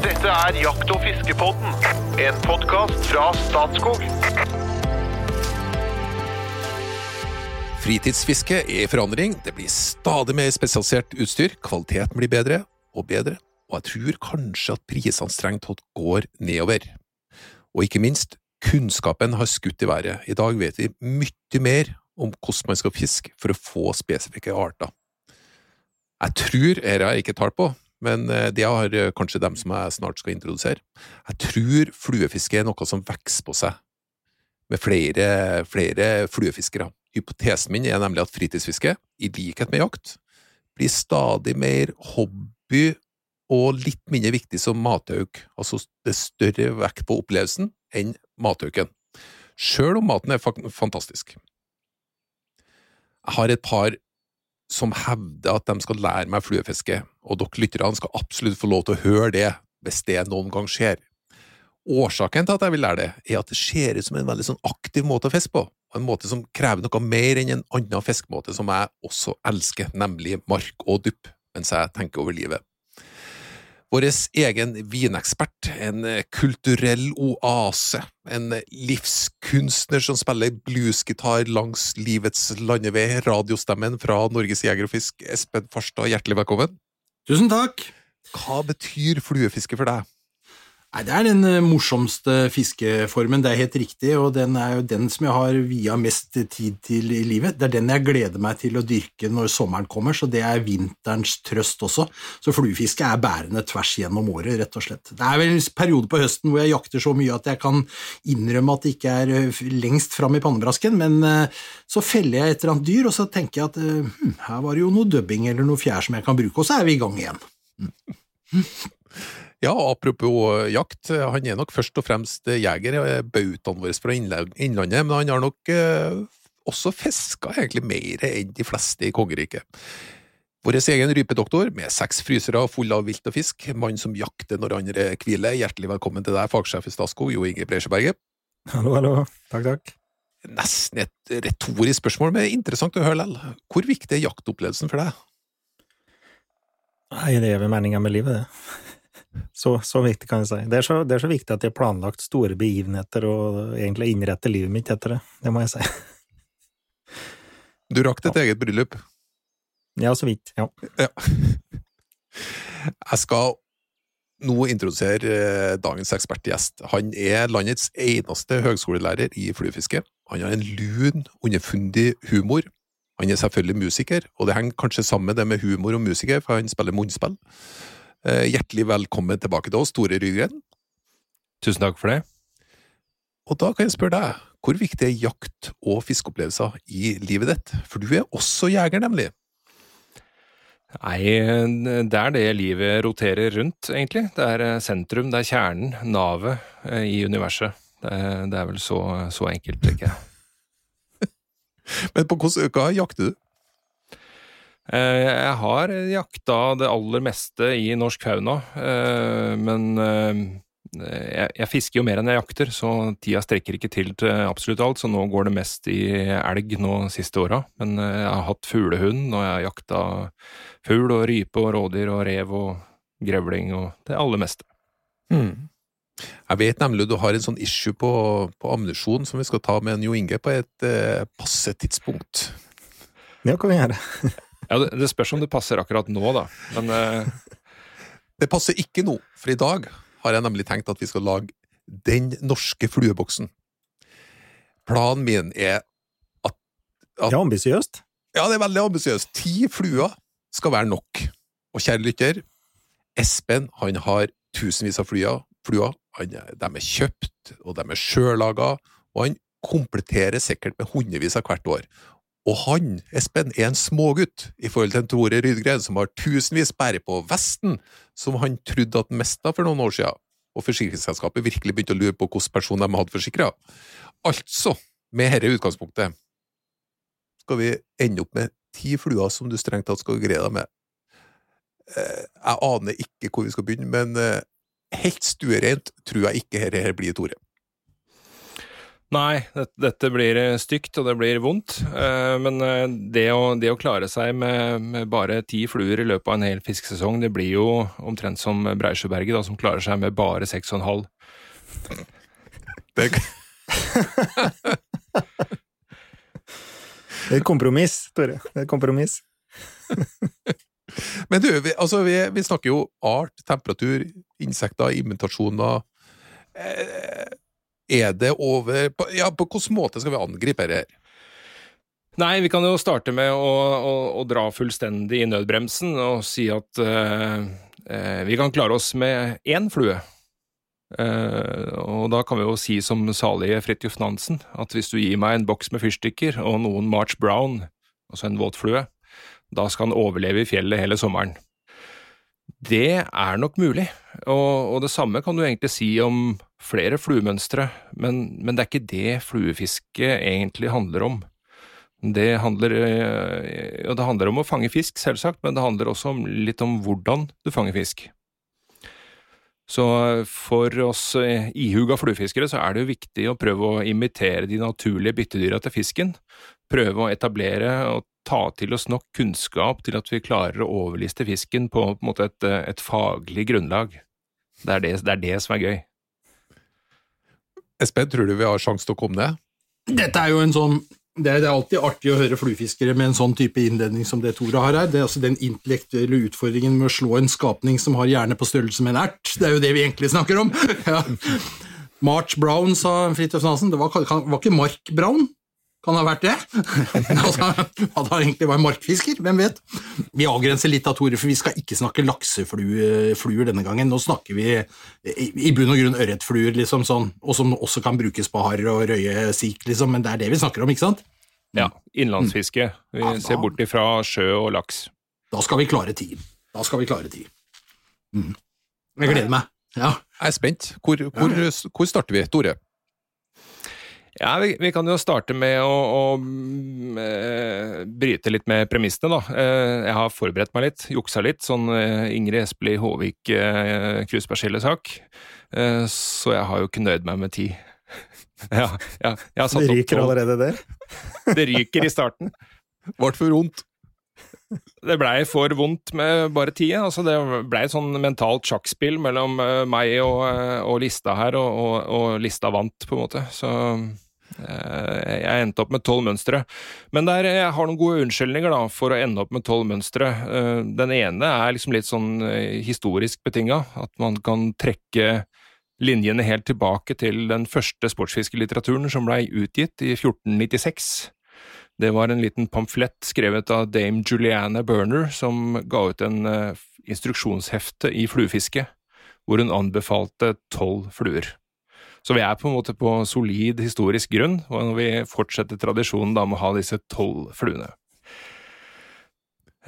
Dette er Jakt- og fiskepodden, en podkast fra Statskog. Fritidsfiske er i forandring, det blir stadig mer spesialisert utstyr, kvaliteten blir bedre og bedre, og jeg tror kanskje at prisene strengt tatt går nedover. Og ikke minst, kunnskapen har skutt i været. I dag vet vi mye mer om hvordan man skal fiske for å få spesifikke arter. Jeg tror, dette jeg ikke tall på, men eh, det har eh, kanskje dem som jeg snart skal introdusere. Jeg tror fluefiske er noe som vokser på seg med flere, flere fluefiskere. Hypotesen min er nemlig at fritidsfiske, i likhet med jakt, blir stadig mer hobby og litt mindre viktig som matauk, altså det større vekt på opplevelsen enn matauken, sjøl om maten er fantastisk. Jeg har et par som hevder at de skal lære meg fluefiske, og dere lytterne skal absolutt få lov til å høre det hvis det noen gang skjer. Årsaken til at jeg vil lære det, er at det ser ut som en veldig sånn aktiv måte å fiske på, og en måte som krever noe mer enn en annen fiskemåte som jeg også elsker, nemlig mark og dupp, mens jeg tenker over livet. Vår egen vinekspert, en kulturell oase, en livskunstner som spiller bluesgitar langs livets landevei, radiostemmen fra Norges Jeger og Fisk, Espen Farstad, hjertelig velkommen. Tusen takk. Hva betyr fluefiske for deg? Nei, Det er den eh, morsomste fiskeformen, det er helt riktig, og den er jo den som jeg har via mest tid til i livet. Det er den jeg gleder meg til å dyrke når sommeren kommer, så det er vinterens trøst også. Så fluefiske er bærende tvers gjennom året, rett og slett. Det er vel en periode på høsten hvor jeg jakter så mye at jeg kan innrømme at det ikke er eh, lengst fram i pannebrasken, men eh, så feller jeg et eller annet dyr, og så tenker jeg at hm, her var det jo noe dubbing eller noe fjær som jeg kan bruke, og så er vi i gang igjen. Mm. Ja, apropos jakt, han er nok først og fremst jeger, bautaen vår fra Innlandet, men han har nok eh, også fiska egentlig mer enn de fleste i kongeriket. Vår egen rypedoktor, med seks frysere fulle av vilt og fisk, mann som jakter når andre hviler, hjertelig velkommen til deg, fagsjef i Statskog, Jo Inge Breisjeberget. Hallo, hallo. Takk, takk. Nesten et retorisk spørsmål, men interessant å høre likevel. Hvor viktig er jaktopplevelsen for deg? Nei, det er vel meninga med livet, det. Så, så, viktig kan jeg si. Det er, så, det er, så, viktig at jeg har planlagt store begivenheter og egentlig innretter livet mitt etter det. Det må jeg si. Du rakk ditt ja. eget bryllup? Ja, så vidt. Ja. ja. Jeg skal nå introdusere eh, dagens ekspertgjest. Han er landets eneste høgskolelærer i fluefiske. Han har en lun, underfundig humor. Han er selvfølgelig musiker, og det henger kanskje sammen det med humor og musiker, for han spiller munnspill. Eh, hjertelig velkommen tilbake til oss, Tore Rygren. Tusen takk for det. Og da kan jeg spørre deg, hvor viktig er jakt og fiskeopplevelser i livet ditt? For du er også jeger, nemlig? Nei, det er det livet roterer rundt, egentlig. Det er eh, sentrum, det er kjernen, navet eh, i universet. Det er, det er vel så, så enkelt, tenker jeg. Men på hvordan øker jakter du? Eh, jeg har jakta det aller meste i norsk fauna, eh, men eh, jeg, fisker jo mer enn jeg jakter, så tida strekker ikke til til absolutt alt, så nå går det mest i elg nå siste åra. Men jeg har hatt fuglehund, og jeg har jakta fugl og rype og rådyr og rev og grevling og det aller meste. Mm. Jeg vet nemlig du har en sånn issue på, på ammunisjon som vi skal ta med en Jo Inge på et eh, passe tidspunkt. Det kan vi gjøre. Ja, det, det, spørs om det passer akkurat nå, da. Men uh... Det passer ikke nå, for i dag har jeg nemlig tenkt at vi skal lage Den norske flueboksen. Planen min er at, at er ambisiøst? Ja, det er veldig ambisiøst. Ti fluer skal være nok. Og kjære lytter, Espen han har tusenvis av fluer. fluer. Han, de er kjøpt, og de er sjøllaga, og han kompletterer sikkert med hundrevis av hvert år. Og han, Espen, er en smågutt i forhold til en Tore Rydgren som har tusenvis bæret på vesten, som han trodde at han mista for noen år siden, og forsikringsselskapet virkelig begynte å lure på hvilken person de hadde forsikra. Altså, med dette utgangspunktet, skal vi ende opp med ti fluer som du strengt tatt skal greie deg med. Eh, jeg aner ikke hvor vi skal begynne, men eh, helt stuereint tror jeg ikke dette blir, Tore. Nei, det- dette blir eh, stygt, og det blir vondt. Eh, Men eh, det å, det å klare seg med, med bare ti fluer i løpet av en hel fiskesesong, det blir jo omtrent som Breisjøberget, da, som klarer seg med bare seks og en halv. Det, Det er et kompromiss, Tore. Det er et kompromiss. men du, vi, altså, vi, vi snakker jo art, temperatur, insekter, imitasjoner. Eh, Er det over Ja, på hvilken måte skal vi angripe her? Nei, vi kan jo starte med å, å, å dra fullstendig i nødbremsen og si at uh, uh, vi kan klare oss med én flue. Uh, og da kan vi jo si som salige Fridtjof Nansen, at hvis du gir meg en boks med fyrstikker og noen March Brown, altså en våt flue, da skal han overleve i fjellet hele sommeren. Det er nok mulig, og, og det samme kan du egentlig si om flere fluemønstre, men, men det er ikke det fluefiske egentlig handler om. Det handler, ja, det handler om å fange fisk, selvsagt, men det handler også om, litt om hvordan du fanger fisk. Så for oss eh, ihuga fluefiskere så er det jo viktig å prøve å imitere de naturlige byttedyra til fisken. Prøve å etablere og ta til oss nok kunnskap til at vi klarer å overliste fisken på, på et, eh, et faglig grunnlag. Det er det, det er det som er gøy. Espen, tror du vi har sjanse til å komme ned? Dette er jo en sånn det er, alltid artig å høre fluefiskere med en sånn type innledning som det Tore har her. Det er altså den intellektuelle utfordringen med å slå en skapning som har hjerne på størrelse med en ert. Det er jo det vi egentlig snakker om. Ja. March Brown, sa Fridtjof Nansen. Det var, var ikke Mark Brown? Kan ha vært det? altså, At han egentlig var en markfisker, hvem vet? Vi avgrenser litt av Tore, for vi skal ikke snakke laksefluer denne gangen. Nå snakker vi i, i bunn og grunn ørretfluer, liksom sånn, og som også kan brukes på harr og røye sik, liksom, men det er det vi snakker om, ikke sant? Ja, innlandsfiske. Vi Ja, da- ser bort ifra sjø og laks. Da skal vi klare ti. Da skal vi klare ti. Mm. Jeg gleder meg. Ja. Jeg er spent. Hvor, hvor, hvor starter vi, Tore? Ja, vi, vi kan jo starte med å, å mm, eh, bryte litt med premissene, da. Eh, jeg har forberedt meg litt, juksa litt, sånn eh, Ingrid Espelid Håvik eh, kruspersillesak. Eh, så jeg har jo ikke nøyd meg med ti. ja, ja, jeg har satt Det ryker allerede der. Det ryker i starten. Ble for vondt. Det blei for vondt med bare ti. Altså det blei et sånn mentalt sjakkspill mellom eh, meg og, eh, og lista her, og, og, og lista vant, på en måte. Så eh, jeg endte opp med tolv mønstre. Men der, jeg har noen gode unnskyldninger da, for å ende opp med tolv mønstre. Den ene er liksom litt sånn historisk betinga, at man kan trekke linjene helt tilbake til den første sportsfiskelitteraturen som blei utgitt i 1496. Det var en liten pamflett skrevet av dame Juliana Burner, som ga ut en eh, instruksjonshefte i fluefiske, hvor hun anbefalte tolv fluer. Så vi er på en måte på solid historisk grunn, og når vi fortsetter tradisjonen da med å ha disse tolv fluene.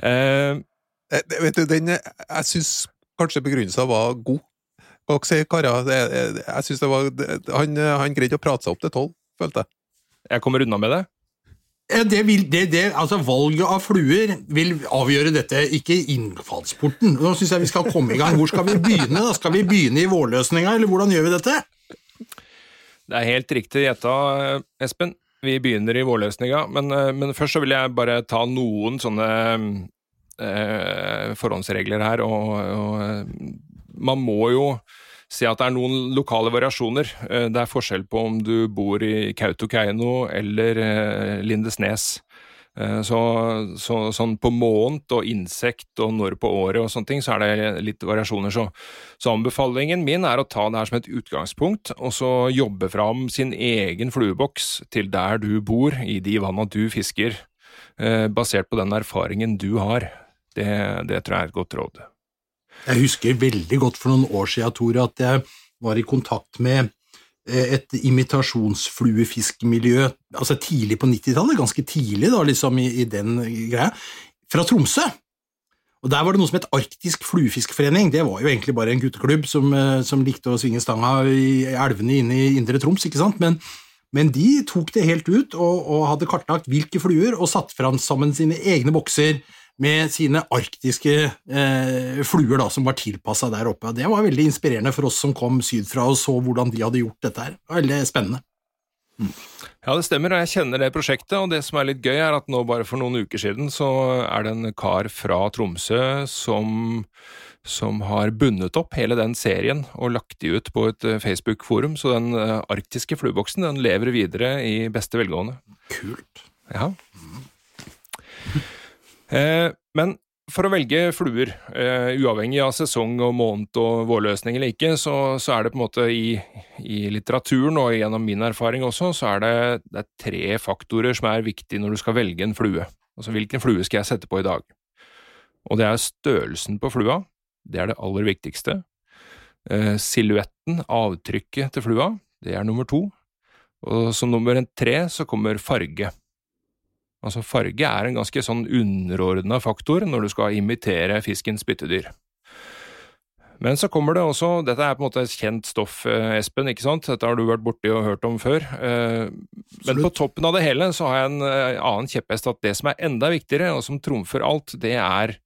Eh, Eh, Vet du, den, jeg syns kanskje begrunnelsen var god. Også karer? Det- det- Jeg synes det var Han, han greide å prate seg opp til tolv, følte jeg. jeg kommer unna med det. Det vil, det, det, altså Valget av fluer vil avgjøre dette, ikke innfallsporten. Nå syns jeg vi skal komme i gang. Hvor skal vi begynne? da? Skal vi begynne i vårløsninga, eller hvordan gjør vi dette? Det er helt riktig gjetta, Espen. Vi begynner i vårløsninga, men, eh, men først så vil jeg bare ta noen sånne eh, forhåndsregler her. Og, og eh, man må jo si at det er noen lokale variasjoner. Eh, Det er forskjell på om du bor i Kautokeino eller eh, Lindesnes. Eh, Så, så sånn på måned og insekt og når på året og sånne ting, så er det litt variasjoner. Så, så anbefalingen min er å ta det her som et utgangspunkt, og så jobbe fram sin egen flueboks til der du bor, i de vanna du fisker, basert på den erfaringen du har. Det, det tror jeg er et godt råd. Jeg husker veldig godt for noen år siden, Tore, at jeg var i kontakt med eh, et imitasjonsfluefiskemiljø altså tidlig på 90-tallet, ganske tidlig da, liksom i, i den greia, fra Tromsø. Og Der var det noe som het Arktisk fluefiskforening. Det var jo egentlig bare en gutteklubb som, eh, som likte å svinge stanga i elvene inne i indre Troms, ikke sant? Men, men de tok det helt ut og, og hadde kartlagt hvilke fluer og satt fram sammen sine egne bokser med sine arktiske eh, fluer da, som var tilpassa der oppe. Det var veldig inspirerende for oss som kom sydfra og så hvordan de hadde gjort dette her. Det var Veldig spennende. Ja, det stemmer, og jeg kjenner det prosjektet. Og det som er litt gøy, er at nå bare for noen uker siden så er det en kar fra Tromsø som, som har bundet opp hele den serien og lagt de ut på et eh, Facebook-forum. Så den eh, arktiske flueboksen den lever videre i beste velgående. Kult. Ja. Eh, men for å velge fluer, eh, uavhengig av sesong og måned og vårløsning eller ikke, så, så er det på en måte i, i, litteraturen og gjennom min erfaring også, så er det, det er tre faktorer som er viktige når du skal velge en flue. Altså hvilken flue skal jeg sette på i dag? Og det er størrelsen på flua, det er det aller viktigste. Eh, silhuetten, avtrykket til flua, det er nummer to. Og som nummer tre så kommer farge. Altså farge er en ganske sånn underordna faktor når du skal imitere fiskens byttedyr. Men så kommer det også, dette er på en måte et kjent stoff, eh, Espen, ikke sant, dette har du vært borti og hørt om før, eh, men på toppen av det hele så har jeg en eh, annen kjepphest at det som er enda viktigere, og som trumfer alt, det er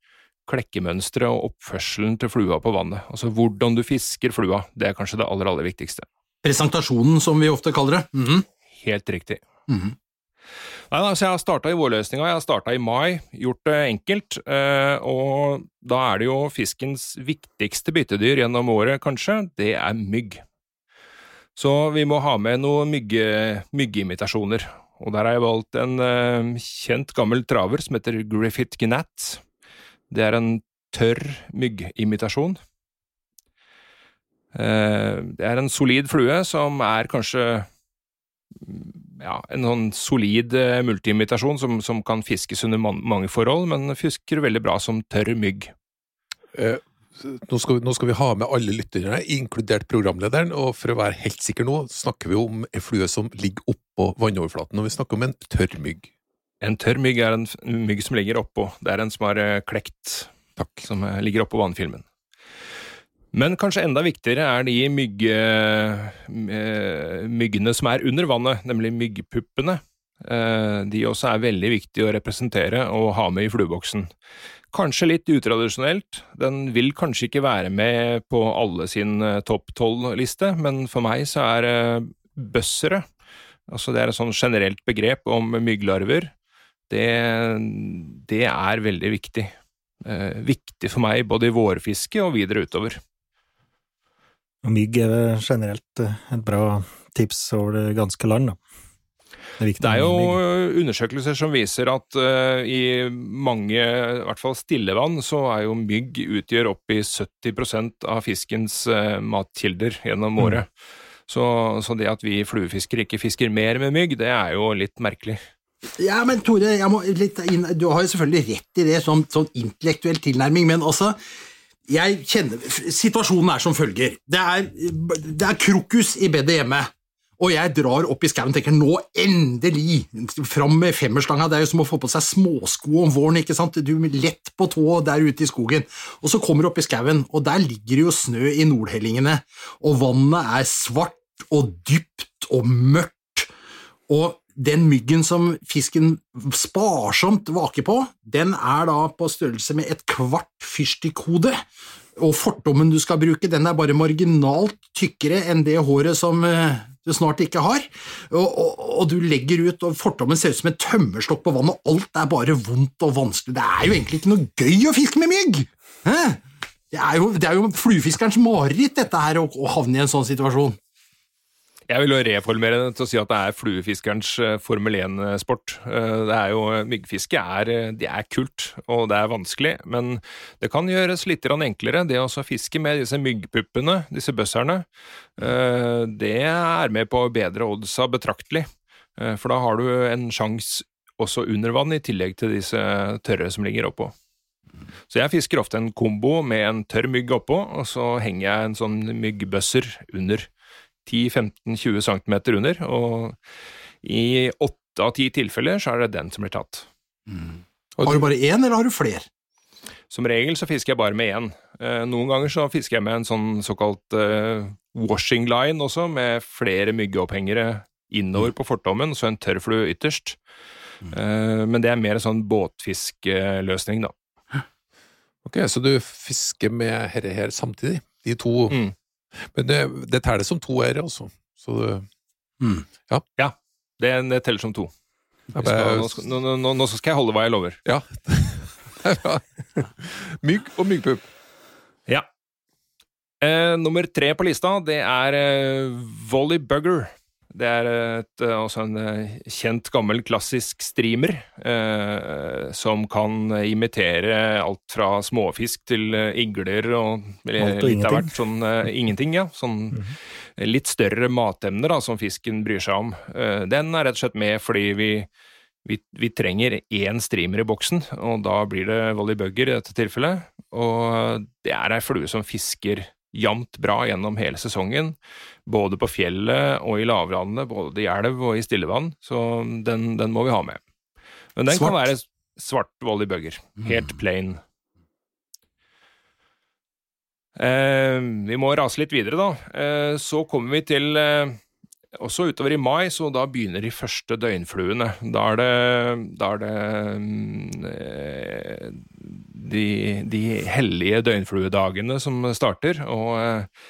klekkemønsteret og oppførselen til flua på vannet. Altså hvordan du fisker flua, det er kanskje det aller, aller viktigste. Presentasjonen, som vi ofte kaller det. Mhm. Helt riktig. Mhm. Nei, altså Jeg har starta i vårløsninga, jeg har starta i mai, gjort det enkelt. Eh, og da er det jo fiskens viktigste byttedyr gjennom året, kanskje, det er mygg. Så vi må ha med noen mygge, myggeimitasjoner. Og der har jeg valgt en eh, kjent gammel traver som heter Griffith Gnat. Det er en tørr myggimitasjon. Eh, det er en solid flue som er kanskje ja, en sånn solid eh, multiimitasjon som, som, kan fiskes under man, mange forhold, men fisker veldig bra som tørr mygg. Eh, nå, skal, nå, skal, vi ha med alle lytterne, inkludert programlederen, og for å være helt sikker nå, snakker vi om en flue som ligger oppå vannoverflaten, og vi snakker om en tørr mygg. En tørr mygg er en mygg som ligger oppå. Det er en som har eh, klekt, Takk. som eh, ligger oppå vannfilmen. Men kanskje enda viktigere er de mygge, myggene som er under vannet, nemlig myggpuppene. Eh, de også er veldig viktige å representere og ha med i flueboksen. Kanskje litt utradisjonelt, den vil kanskje ikke være med på alle sin topp tolv-liste, men for meg så er bøssere, altså det er et sånn generelt begrep om mygglarver, det, det er veldig viktig. Eh, viktig for meg både i vårfiske og videre utover. Og mygg er generelt eh, et bra tips over det ganske land, da. Det er, det er, jo undersøkelser som viser at uh, i mange, i hvert fall stillevann, så er jo mygg utgjør opp i 70% av fiskens uh, matkilder gjennom mm. året. Mm. Så, så, det at vi fluefiskere ikke fisker mer med mygg, det er jo litt merkelig. Ja, men Tore, inn, du har jo selvfølgelig rett i det, sånn, sånn intellektuell tilnærming, men også jeg kjenner, Situasjonen er som følger. Det er, det er krokus i bedet hjemme, og jeg drar opp i skauen og tenker nå endelig fram med femmerslanga. Det er jo som å få på seg småsko om våren. ikke sant? Du er lett på tå der ute i skogen. Og så kommer du opp i skauen, og der ligger det jo snø i nordhellingene, og vannet er svart og dypt og mørkt. Og den myggen som fisken sparsomt vaker på, den er da på størrelse med et kvart fyrstikkhode. Og fortommen du skal bruke, den er bare marginalt tykkere enn det håret som eh, du snart ikke har. Og, og, og du legger ut, og fortommen ser ut som en tømmerstokk på vannet, og alt er bare vondt og vanskelig. Det er jo egentlig ikke noe gøy å fiske med mygg! Hæ? Det er jo, jo fluefiskerens mareritt, dette her, å, å havne i en sånn situasjon. Jeg vil jo reformere det til å si at det er fluefiskerens eh, Formel 1-sport. Eh, det er jo, Myggfiske er, eh, det er kult, og det er vanskelig, men det kan gjøres litt enklere. Det å fiske med disse myggpuppene, disse bøsserne, det er med på å bedre oddsa betraktelig. For da har du en sjanse også under vann, i tillegg til disse tørre som ligger oppå. Så jeg fisker ofte en kombo med en tørr mygg oppå, og så henger jeg en sånn myggbøsser under. 10-15-20 cm under, og i åtte av ti tilfeller så er det den som blir tatt. Mm. Har du bare én, eller har du flere? Som regel så fisker jeg bare med én. Eh, noen ganger så fisker jeg med en sånn såkalt uh, washing line også, med flere myggeopphengere innover på fortommen, så en tørrflue ytterst. Mm. men det er mer en sånn båtfiskeløsning, da. Ok, så du fisker med herre her samtidig? De to mm. Men det, det teller som to r, altså. Så det Mm. Ja, det, det teller som to. Skal, nå, skal, nå, nå, nå skal jeg holde hva jeg lover. Ja. Mygg og myggpupp. Ja. Eh, nummer tre på lista, det er eh, Volley Bugger. Det er et, eh, også en eh, kjent, gammel, klassisk streamer eh, som kan imitere alt fra småfisk til eh, igler og eller, litt av ingenting. hvert. Sånn, eh, ingenting, ja. Sånn litt større matemner da, som fisken bryr seg om. Eh, den er rett og slett med fordi vi vi, vi trenger én streamer i boksen, og da blir det Volley Bugger i dette tilfellet. Og det er ei flue som fisker jevnt bra gjennom hele sesongen, både på fjellet og i lavlandene, både i elv og i stillevann, så den, den må vi ha med. Men den Svart? kan være svart Volley Bugger, helt plain. Eh, vi må rase litt videre, da. Eh, så kommer vi til eh, også utover i mai, så da begynner de første døgnfluene. Da er det, da er det mm, eh, de, de hellige døgnfluedagene som starter, og eh,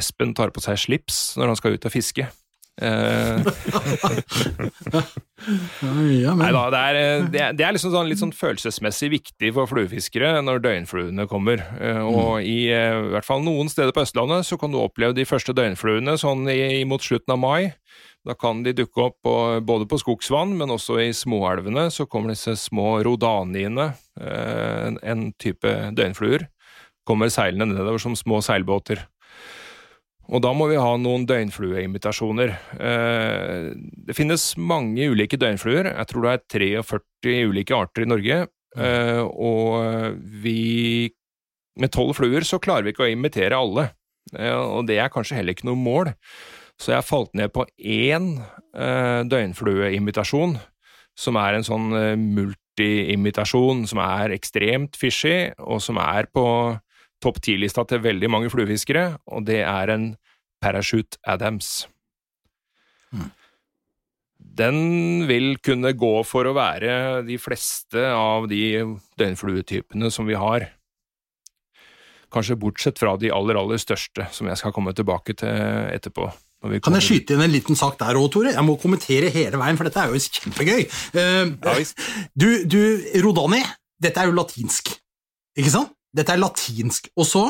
Espen tar på seg slips når han skal ut og fiske. Eh, Ja, Nei da, det er, eh, det er, det er liksom sånn, litt sånn følelsesmessig viktig for fluefiskere når døgnfluene kommer. Eh, Og i, eh, i hvert fall noen steder på Østlandet så kan du oppleve de første døgnfluene sånn i, mot slutten av mai. Da kan de dukke opp på, både på skogsvann, men også i småelvene. Så kommer disse små rodaniene, eh, en, type døgnfluer, kommer seilende nedover som små seilbåter. Og da må vi ha noen døgnflueimitasjoner. Eh, det finnes mange ulike døgnfluer. Jeg tror det er 43 ulike arter i Norge. Eh, og vi Med tolv fluer så klarer vi ikke å imitere alle. Og det er kanskje heller ikke noe mål. Så jeg falt ned på én eh, døgnflueimitasjon, som er en sånn eh, multi-imitasjon som er ekstremt fishy, og som er på topp ti-lista til veldig mange fluefiskere, og det er en Parachute Adams. Den vil kunne gå for å være de fleste av de døgnfluetypene som vi har. Kanskje bortsett fra de aller, aller største, som jeg skal komme tilbake til etterpå. Kan jeg skyte inn en liten sak der òg, Tore? Jeg må kommentere hele veien, for dette er jo kjempegøy. Uh, du, du, Rodani, dette er jo latinsk, ikke sant? Dette er latinsk. Og så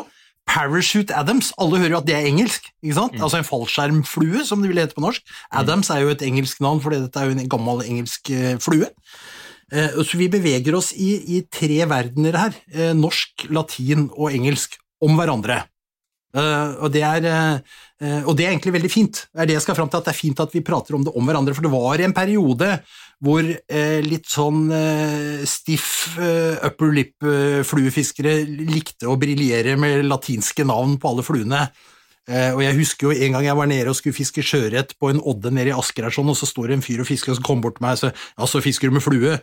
Parachute Adams, alle hører jo at det er engelsk, ikke sant? Altså en fallskjermflue, som det ville hete på norsk. Adams er jo et engelsk navn, for dette er jo en gammel engelsk eh, flue. Eh, Så vi beveger oss i, i tre verdener her, norsk, latin og engelsk, om hverandre. Eh, og, det er, eh, eh, og det er egentlig veldig fint. Det er det jeg skal fram til, at det er fint at vi prater om det om hverandre, for det var en periode hvor litt sånn stiff upper lip-fluefiskere likte å briljere med latinske navn på alle fluene. Og jeg husker jo en gang jeg var nede og skulle fiske sjøørret på en odde nede i Asker sånn, og så står det en fyr og fisker, og så kommer bort til meg og sier ja, så fisker du med flue.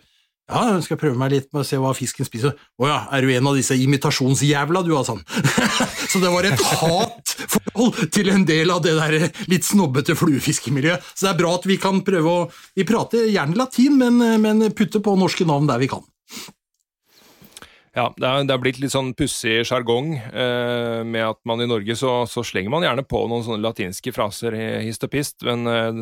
Ja, jeg skal prøve meg litt med å se hva fisken spiser. Å ja, er du en av disse imitasjonsjævla, du, altså? så det var et hatforhold til en del av det der litt snobbete fluefiskemiljøet. Så det er bra at vi kan prøve å Vi prater gjerne latin, men, men putte på norske navn der vi kan. Ja, det er, det er blitt litt sånn pussig sjargong eh, med at man i Norge så, så slenger man gjerne på noen sånne latinske fraser i hist og pist, men eh,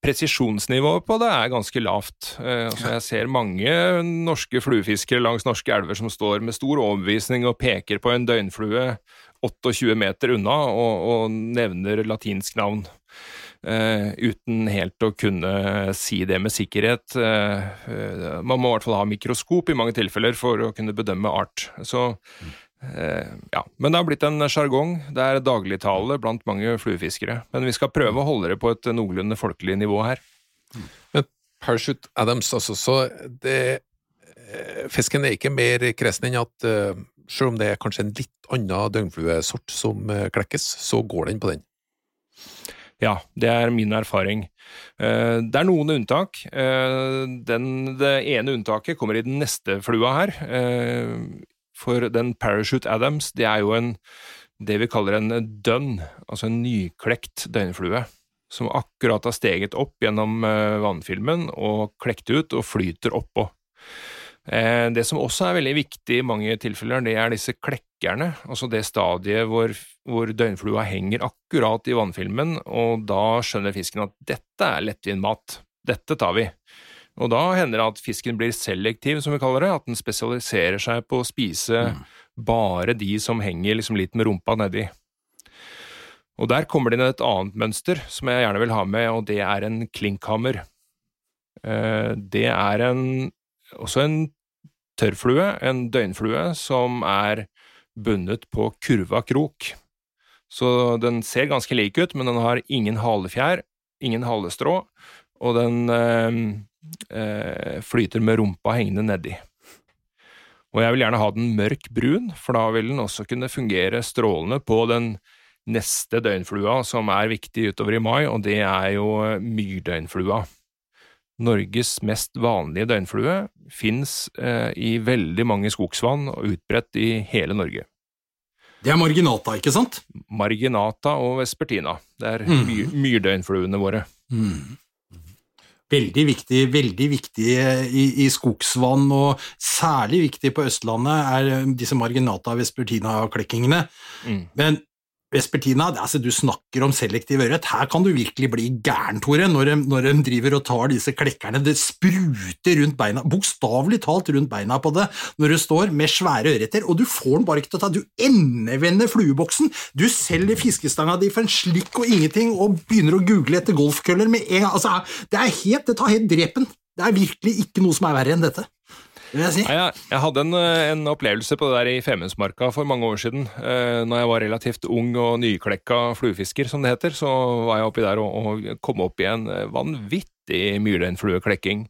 presisjonsnivået på det er ganske lavt. Eh, altså jeg ser mange norske fluefiskere langs norske elver som står med stor overbevisning og peker på en døgnflue 28 meter unna og, og nevner latinsk navn. Eh, uten helt å kunne si det med sikkerhet. Eh, eh, man må i hvert fall ha mikroskop i mange tilfeller for å kunne bedømme art. Så, ja. Men det har blitt en sjargong. Det er dagligtale blant mange fluefiskere. Men vi skal prøve å holde det på et noenlunde folkelig nivå her. Men Parachute Adams, altså, så det Fisken er ikke mer kresen enn at selv om det er kanskje en litt annen døgnfluesort som klekkes, så går den på den. Ja, det er min erfaring. Eh, Det er noen unntak. Eh, Den, det ene unntaket kommer i den neste flua her. Eh, For den Parachute Adams, det er jo en det vi kaller en dønn, altså en nyklekt døgnflue, som akkurat har steget opp gjennom vannfilmen og klekt ut og flyter oppå. Eh, Det som også er veldig viktig i mange tilfeller, det er disse klekkerne, altså det stadiet hvor, hvor døgnflua henger akkurat i vannfilmen, og da skjønner fisken at dette er lettvint mat, dette tar vi. Og da hender det at fisken blir selektiv, som vi kaller det, at den spesialiserer seg på å spise bare de som henger liksom litt med rumpa nedi. Og der kommer det inn et annet mønster som jeg gjerne vil ha med, og det er en klinkhammer. Eh, Det er en, også en tørrflue, en døgnflue, som er bundet på kurva krok. Så den ser ganske lik ut, men den har ingen halefjær, ingen halestrå, og den øh, øh, flyter med rumpa hengende nedi. Og jeg vil gjerne ha den mørk brun, for da vil den også kunne fungere strålende på den neste døgnflua som er viktig utover i mai, og det er jo myrdøgnflua. Norges mest vanlige døgnflue fins eh, i veldig mange skogsvann og utbredt i hele Norge. Det er marginata, ikke sant? Marginata og vespertina. Det er Mm. myr myrdøgnfluene våre. Veldig viktig, veldig viktig i, i skogsvann, og særlig viktig på Østlandet er disse marginata vespertina-klekkingene. Mm. Men vespertina, er altså, du snakker om selektiv ørret. Her kan du virkelig bli gæren, Tore, når de, når de driver og tar disse klekkerne. Det spruter rundt beina, bokstavelig talt rundt beina på det, når du står med svære ørreter, og du får den bare ikke til å ta. Du endevender flueboksen, du selger fiskestanga di for en slikk og ingenting, og begynner å google etter golfkøller med en gang. Altså, det helt, det tar helt drepen. Det er virkelig ikke noe som er verre enn dette. Vil jeg si. Nei, jeg, jeg hadde en, eh, en opplevelse på det der i Femundsmarka for mange år siden. Eh, når jeg var relativt ung og nyklekka fluefisker, som det heter, så var jeg oppi der og, og kom opp i en eh, vanvittig myrdøgnflueklekking.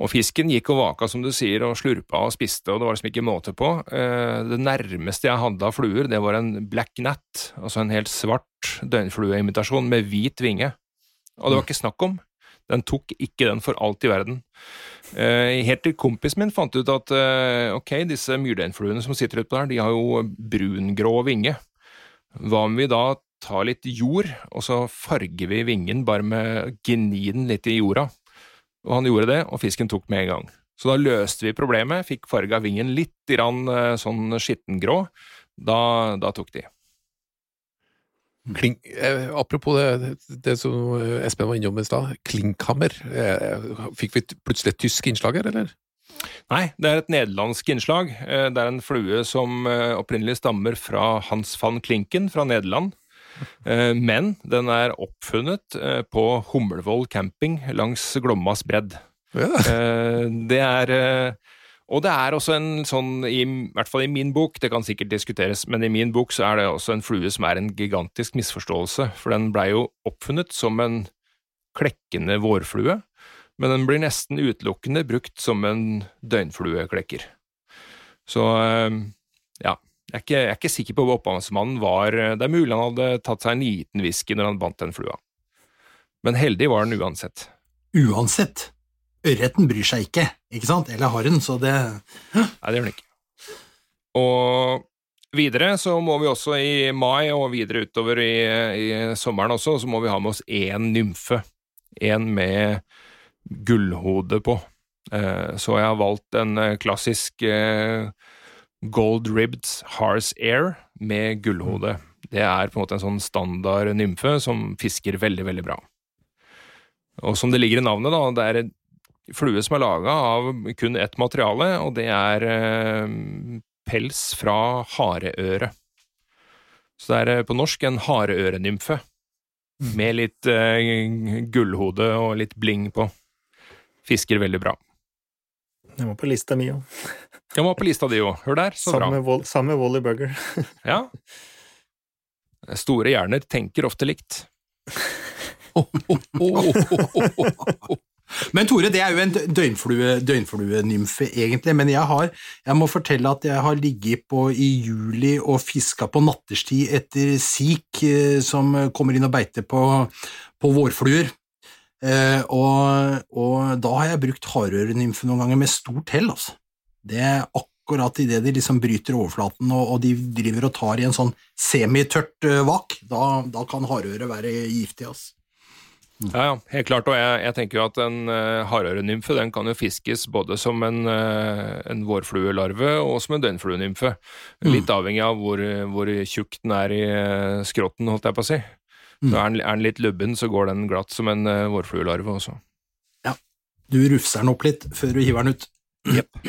Og fisken gikk og vaka, som du sier, og slurpa og spiste, og det var liksom ikke måte på. Eh, det nærmeste jeg hadde av fluer, det var en black nat, altså en helt svart døgnflueimitasjon med hvit vinge. Og det var ikke snakk om. Den tok ikke den for alt i verden. Eh, helt til kompisen min fant ut at eh, ok, disse myrdeinfluene som sitter utpå der, de har jo brungrå vinge. Hva om vi da tar litt jord, og så farger vi vingen bare med gni den litt i jorda? Og han gjorde det, og fisken tok med en gang. Så da løste vi problemet, fikk farga vingen litt grann, eh, sånn skittengrå. Da, da tok de. Klink, eh, apropos det, det som Espen var innom i stad, klinkhammer. Eh, fikk vi plutselig et tysk innslag her, eller? Nei, det er et nederlandsk innslag. Eh, Det er en flue som eh, opprinnelig stammer fra Hans van Klinken fra Nederland. Eh, Men den er oppfunnet eh, på Hummelvoll camping langs Glommas bredd. Ja. Eh, Det er eh, Og det er også en sånn, i, hvert fall i min bok, det kan sikkert diskuteres, men i min bok så er det også en flue som er en gigantisk misforståelse, for den blei jo oppfunnet som en klekkende vårflue, men den blir nesten utelukkende brukt som en døgnflueklekker. Så eh, ja, jeg er, ikke, jeg er ikke sikker på hvor opphavsmannen var. Det er mulig han hadde tatt seg en liten whisky når han bandt den flua. Men heldig var den uansett. Uansett. Ørreten bryr seg ikke, ikke sant? Eller har hun, så det Nei, det gjør den ikke. Og videre så må vi også i mai og videre utover i, i sommeren også, så må vi ha med oss én nymfe. En med gullhode på. Eh, Så jeg har valgt en eh, klassisk eh, gold ribbed Hars Air med gullhode. Det er på en måte en sånn standard nymfe som fisker veldig, veldig bra. Og som det ligger i navnet, da, det er flue som er laga av kun ett materiale, og det er eh, pels fra hareøre. Så det er eh, på norsk en hareørenymfe, med litt uh, gullhode og litt bling på. Fisker veldig bra. Den var på lista mi òg. Den var på lista di òg, hør der, så bra. Wall- sammen med Wally Burger. Ja. Store hjerner tenker ofte likt. Men Tore, det er jo en døgnflue, døgnfluenymfe, egentlig, men jeg har Jeg må fortelle at jeg har ligget på i juli og fiska på natterstid etter sik eh, som kommer inn og beiter på, på vårfluer. Eh, og, og da har jeg brukt hardørenymfe noen ganger med stort hell, altså. Det er akkurat idet de liksom bryter overflaten og, og de driver og tar i en sånn semitørt eh, vak, da, da kan hardøre være giftig, altså. Ja, ja, helt klart. Og jeg, jeg tenker jo at en uh, hardørenymfe den kan jo fiskes både som en, uh, en vårfluelarve og som en døgnfluenymfe. Litt avhengig av hvor, hvor tjukk den er i uh, skrotten, holdt jeg på å si. Mm. er den, er den litt lubben, så går den glatt som en uh, vårfluelarve også. Ja. Du rufser den opp litt før du hiver den ut. Jepp.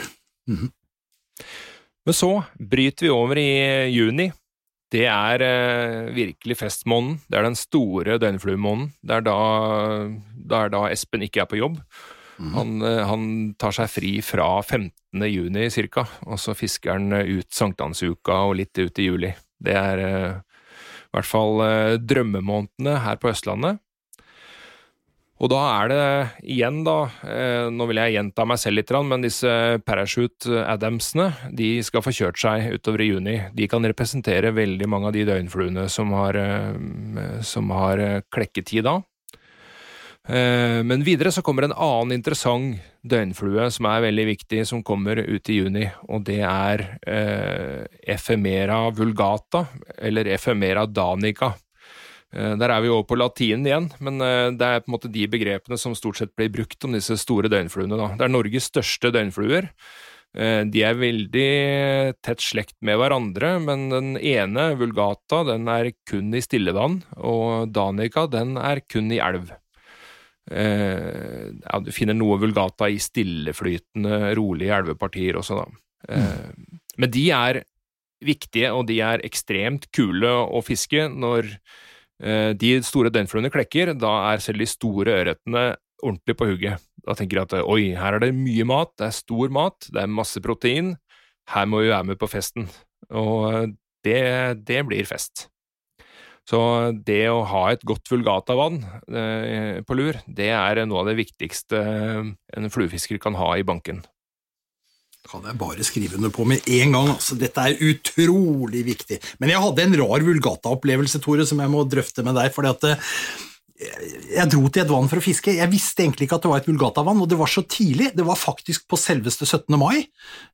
Men så bryter vi over i juni. Det er eh, virkelig festmåneden. Det er den store døgnfluemåneden. Det er da, det er da Espen ikke er på jobb. Han, eh, han tar seg fri fra 15. juni cirka, og så fisker han ut sankthansuka og litt ut i juli. Det er eh, i hvert fall eh, drømmemånedene her på Østlandet. Og da er det igjen, da eh, Nå vil jeg gjenta meg selv litt, men disse Parachute Adamsene de skal få kjørt seg utover i juni. De kan representere veldig mange av de døgnfluene som har, eh, som har eh, klekketid da. Men videre så kommer en annen interessant døgnflue som er veldig viktig, som kommer ut i juni, og det er eh, Ephemera vulgata, eller Ephemera danica. Eh, Der er vi over på latinen igjen, men eh, det er på en måte de begrepene som stort sett blir brukt om disse store døgnfluene. Da. Det er Norges største døgnfluer. Eh, De er veldig tett slekt med hverandre, men den ene, vulgata, den er kun i stillevann, og danica, den er kun i elv. Ja, du finner noe vulgata i stilleflytende, rolige elvepartier også, da. Mm. Men de er viktige, og de er ekstremt kule å fiske når de store døgnfluene klekker. Da er selv de store ørretene ordentlig på hugget. Da tenker de at oi, her er det mye mat, det er stor mat, det er masse protein. Her må vi være med på festen. Og det, det blir fest. Så det å ha et godt vulgatavann eh, på lur, det er noe av det viktigste en fluefisker kan ha i banken. Kan jeg bare skrive under på med en gang. altså. Dette er utrolig viktig. Men jeg hadde en rar Vulgata-opplevelse, Tore, som jeg må drøfte med deg. fordi at eh, jeg dro til et vann for å fiske. Jeg visste egentlig ikke at det var et Vulgata-vann, og det var så tidlig. Det var faktisk på selveste 17. mai,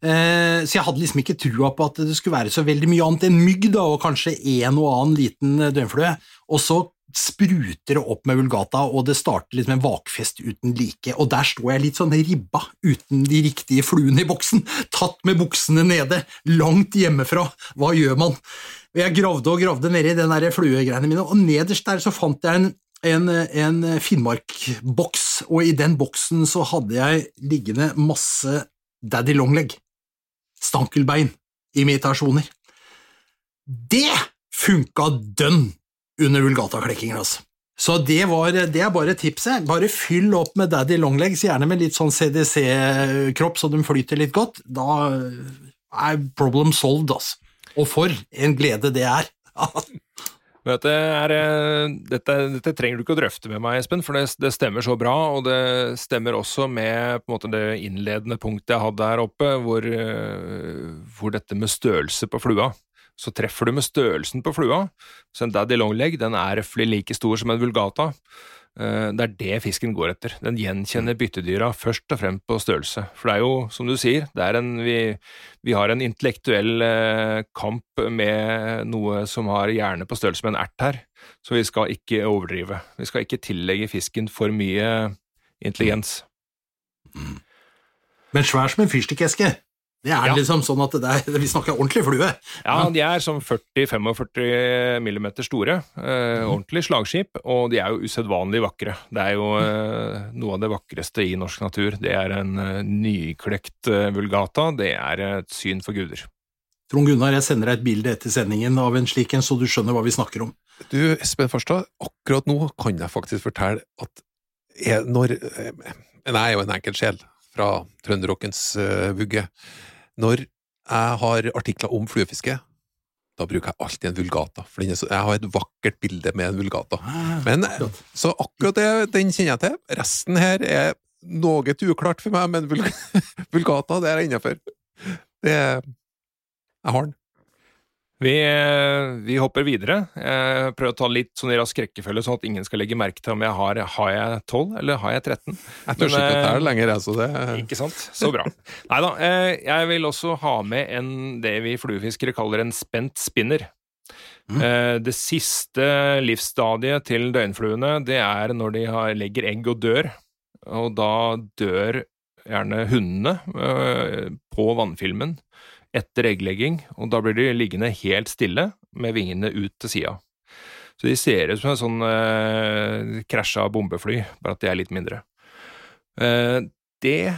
eh, så jeg hadde liksom ikke trua på at det skulle være så veldig mye annet enn mygg, da, og kanskje en og annen liten eh, døgnflue. Og så spruter det opp med Vulgata, og det starter liksom en vakfest uten like. Og der står jeg litt sånn ribba, uten de riktige fluene i boksen, tatt med buksene nede, langt hjemmefra. Hva gjør man? Og Jeg gravde og gravde nedi den fluegreiene mine, og nederst der så fant jeg en en, en Finnmark-boks, og i den boksen så hadde jeg liggende masse Daddy Longleg, stankelbein, imitasjoner. Det funka dønn under vulgata-klekkingen, altså. Så det, var, det er bare tipset. Bare fyll opp med Daddy Longlegs, gjerne med litt sånn CDC-kropp, så de flyter litt godt. Da er problem solved, altså. Og for en glede det er. Du, er, eh, dette, dette trenger du ikke å drøfte med meg, Espen, for det, det stemmer så bra. Og det stemmer også med på en måte, det innledende punktet jeg hadde her oppe, hvor, eh, hvor dette med størrelse på flua. Så treffer du med størrelsen på flua. Så en daddy longleg den er røftlig like stor som en vulgata. Eh, Det er det fisken går etter. Den gjenkjenner byttedyra først og fremst på størrelse. For det er jo, som du sier, er en, vi, vi har en intellektuell eh, kamp med noe som har hjerne på størrelse med en ert her, så vi skal ikke overdrive. Vi skal ikke tillegge fisken for mye intelligens. Men svær som en fyrstikkeske. Det er Ja. liksom sånn at det er, vi snakker ordentlig flue. Ja, de er som 40-45 millimeter store. Eh, ordentlig slagskip, og de er jo usedvanlig vakre. Det er jo eh, noe av det vakreste i norsk natur. Det er en eh, nyklekt eh, vulgata. Det er et syn for guder. Trond Gunnar, jeg sender deg et bilde etter sendingen av en slik en, så du skjønner hva vi snakker om. Du, Espen Farstad, akkurat nå kan jeg faktisk fortelle at jeg, når eh, Men jeg er jo en enkel sjel fra trønderrockens uh, vugge. Når jeg har artikler om fluefiske, da bruker jeg alltid en vulgata. For jeg har et vakkert bilde med en vulgata. Men, så akkurat det, den kjenner jeg til. Resten her er noe uklart for meg, men vulgata, det er jeg innafor. Det Jeg har den. Vi, eh, vi hopper videre. Jeg prøver å ta litt sånn rask rekkefølge, sånn at ingen skal legge merke til om jeg har Har jeg 12 eller har jeg 13. Jeg tør ikke å det telle lenger, jeg, så det Ikke sant? Så bra. Nei da. eh, Jeg vil også ha med en, det vi fluefiskere kaller en spent spinner. Mm. Eh, Det siste livsstadiet til døgnfluene, det er når de har, legger egg og dør. Og da dør gjerne hundene eh, på vannfilmen etter egglegging, og da blir de liggende helt stille med vingene ut til sida. Så de ser ut som en sånn eh, krasja bombefly, bare at de er litt mindre. Eh, det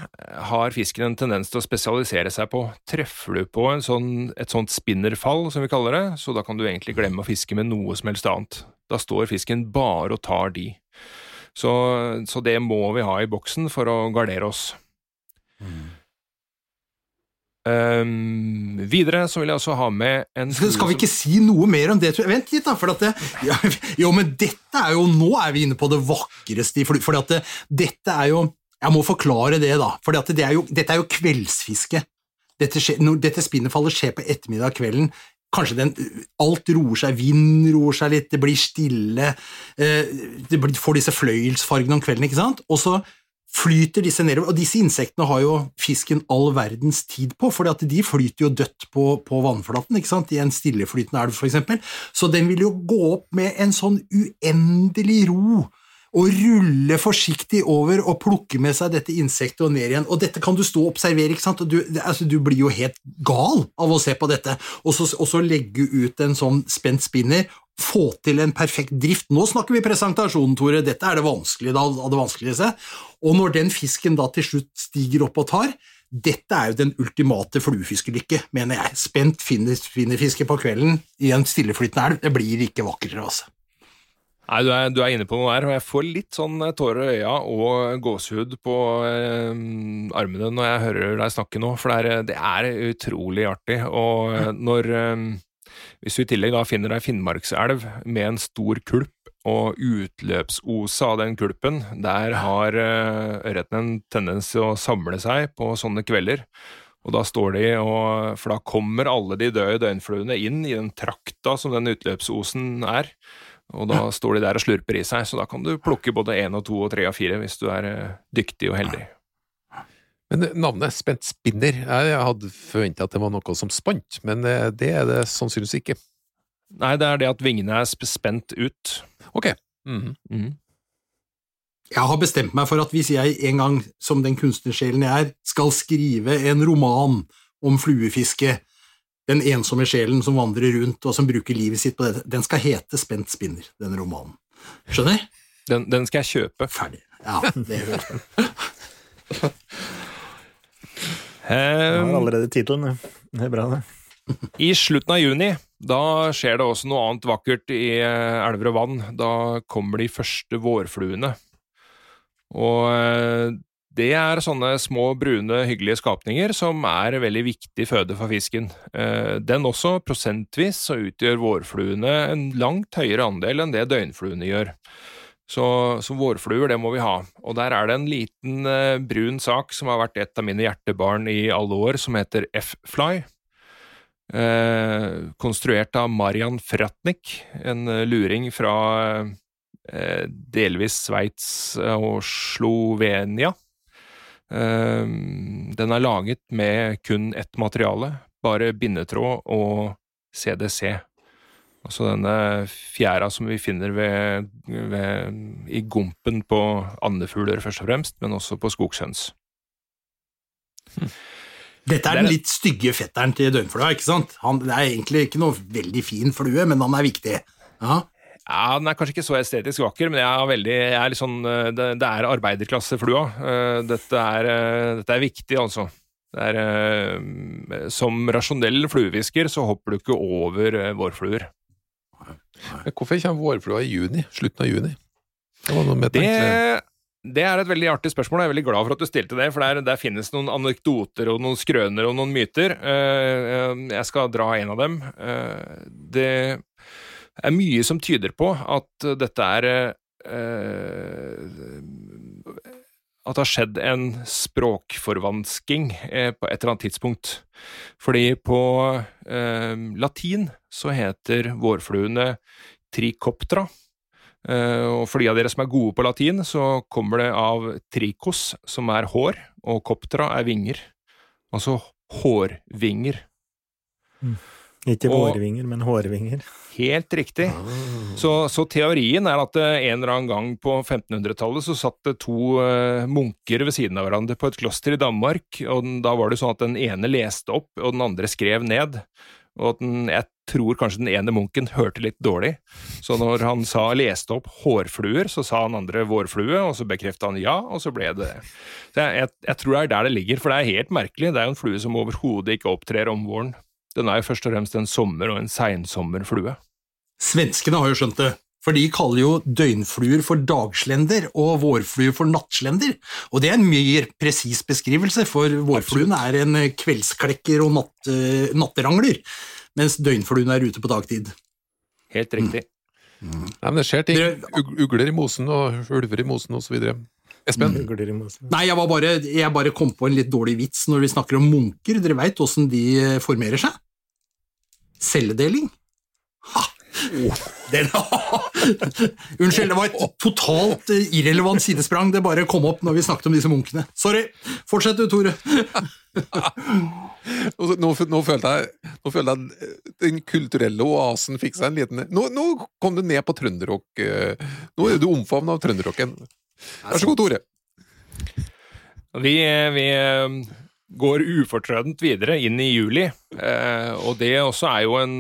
har fisken en tendens til å spesialisere seg på. Treffer du på sånn, et sånt spinnerfall, som vi kaller det, så da kan du egentlig glemme å fiske med noe som helst annet. Da står fisken bare og tar de. Så, så det må vi ha i boksen for å gardere oss. Um, videre så vil jeg også ha med en Skal, skal vi ikke si noe mer om det? Vent litt, da. For at det, ja, jo, men dette er jo Nå er vi inne på det vakreste fly... For at det, dette er jo Jeg må forklare det, da. For at det er jo, dette er jo kveldsfiske. Dette, når dette spinnefallet skjer på ettermiddag kvelden. Kanskje den, alt roer seg, vinden roer seg litt, det blir stille, eh, det blir, får disse fløyelsfargene om kvelden, ikke sant? Og så flyter disse nedover, og disse insektene har jo fisken all verdens tid på, for de flyter jo dødt på, på vannflaten, i en stilleflytende elv eksempel, så den vil jo gå opp med en sånn uendelig ro, og rulle forsiktig over og plukke med seg dette insektet og ned igjen, og dette kan du stå og observere, ikke sant, du, altså, du blir jo helt gal av å se på dette, og så, og så legge ut en sånn spent spinner, få til en perfekt drift. Nå snakker vi presentasjonen, Tore, dette er det vanskelige av det vanskeligste. Og når den fisken da til slutt stiger opp og tar, dette er jo den ultimate fluefiskelykke, mener jeg. Spent finnerfiske på kvelden i en stilleflytende elv, det blir ikke vakrere, altså. Nei, du er, du er, inne på noe der, og jeg får litt sånn tårer i øya og gåsehud på eh, armene når jeg hører deg snakke nå, for det er, det er utrolig artig. Og når eh, Hvis du i tillegg da finner ei finnmarkselv med en stor kulp, og utløpsosa av den kulpen, der har uh, ørreten en tendens til å samle seg på sånne kvelder. Og da står de og For da kommer alle de døde døgnfluene inn i den trakta som den utløpsosen er. Og da står de der og slurper i seg, så da kan du plukke både én og to og tre og fire hvis du er uh, dyktig og heldig. Men navnet Spent Spinner, jeg hadde forventa at det var noe som spant, men eh, det er det sannsynligvis ikke. Nei, det er det at vingene er spent ut. Ok. Mm. Mm. Jeg har bestemt meg for at hvis jeg en gang, som den kunstnersjelen jeg er, skal skrive en roman om fluefiske, den ensomme sjelen som vandrer rundt og som bruker livet sitt på dette, den skal hete Spent spinner, den romanen. Skjønner? Den, den skal jeg kjøpe. Ferdig. Ja, det hører jeg. Jeg har Um, allerede tittelen. Det er bra, det. I slutten av juni da skjer det også noe annet vakkert i eh, elver og vann. Da kommer de første vårfluene. Og eh, det er sånne små, brune, hyggelige skapninger som er veldig viktig føde for fisken. Eh, Den også, prosentvis, så utgjør vårfluene en langt høyere andel enn det døgnfluene gjør. Så, så vårfluer, det må vi ha. Og der er det en liten eh, brun sak som har vært et av mine hjertebarn i alle år, som heter F-fly. Eh, konstruert av Marian Fratnik, en eh, luring fra eh, delvis Sveits og Slovenia. Eh, den er laget med kun ett materiale, bare bindetråd og CDC. Altså denne fjæra som vi finner ved, ved, i gompen på andefugler, først og fremst, men også på skogshøns. Dette er den litt stygge fetteren til døgnflua, ikke sant? Han, det er egentlig ikke noe veldig fin flue, men han er viktig. Ja, Ja, Den er kanskje ikke så estetisk vakker, men jeg er veldig, jeg er sånn, eh, det, det er arbeiderklasseflua. Eh, Dette er, eh, dette er viktig, altså. Det er, som rasjonell fluehvisker så hopper du ikke over vårfluer. Men hvorfor kommer vårflua i juni? Slutten av juni? Det Det, det er et veldig artig spørsmål, og jeg er veldig glad for at du stilte det, for der, der finnes noen anekdoter og noen skrøner og noen myter. Eh, eh, Jeg skal dra en av dem. Eh, Det er mye som tyder på at dette er At det har skjedd en språkforvansking på et eller annet tidspunkt. Fordi på latin så heter vårfluene tricoptra. Eh, og for de av dere som er gode på latin, så kommer det av tricos, som er hår, og coptra er vinger. Altså hårvinger. Mm. Ikke vårvinger, men hårvinger. Helt riktig. Så, så teorien er at eh, en eller annen gang på 1500-tallet så satt det to eh, munker ved siden av hverandre på et kloster i Danmark, og den, da var det sånn at den ene leste opp, og den andre skrev ned. Og at den, jeg tror kanskje den ene munken hørte litt dårlig, så når han sa leste opp hårfluer, så sa han andre vårflue, og så bekrefta han ja, og så ble det det. Så jeg, jeg, jeg tror det er der det ligger, for det er helt merkelig. Det er jo en flue som overhodet ikke opptrer om våren. Den er jo først og fremst en sommer- og en seinsommerflue. Svenskene har jo skjønt det, for de kaller jo døgnfluer for dagslender og vårfluer for nattslender, og det er en mye presis beskrivelse, for vårfluen er en kveldsklekker og natt, eh, natterangler, mens døgnfluen er ute på dagtid. Helt riktig. Nei, men det skjer ting. Ugler i mosen og ulver i mosen osv. Espen? I. Nei, jeg, var bare, jeg bare kom på en litt dårlig vits når vi snakker om munker. Dere veit åssen de eh, formerer seg? Celledeling. Ha! Den, Unnskyld, det var et totalt eh, irrelevant sidesprang. Det bare kom opp når vi snakket om disse munkene. Sorry. Fortsett du, Tore. Nå, nå, følte jeg, nå følte jeg den kulturelle oasen fikk seg en liten Nå, nå kom du ned på trønderrock. eh, Nå er du omfavnet av trønderrocken. Vær så god, Tore. Vi, vi eh, går ufortrødent videre inn i juli, eh, og det også er jo en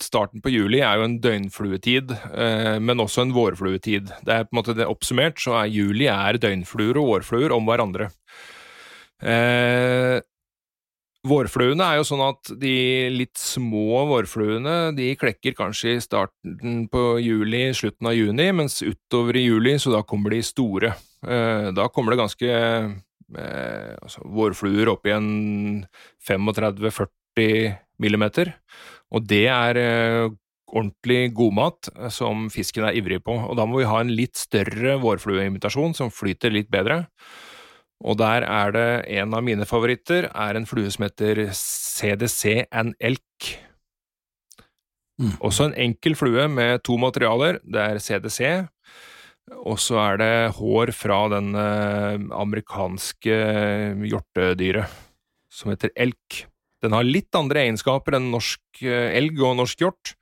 Starten på juli er jo en døgnfluetid, eh, men også en vårfluetid. Det er på en måte det Oppsummert så er juli er døgnfluer og vårfluer om hverandre. Eh, Vårfluene er jo sånn at de litt små vårfluene de klekker kanskje i starten på juli, slutten av juni, mens utover i juli så da kommer de store. Eh, Da kommer det ganske altså, vårfluer opp i en 35-40 millimeter, og det er eh, ordentlig godmat eh, som fisken er ivrig på. Og da må vi ha en litt større vårflueimitasjon som flyter litt bedre. Og der er det en av mine favoritter, er en flue som heter CDC and elk. Mm. Også en enkel flue med to materialer. Det er CDC, og så er det hår fra den eh, amerikanske hjortedyret som heter elk. Den har litt andre egenskaper enn norsk eh, elg og norsk hjort.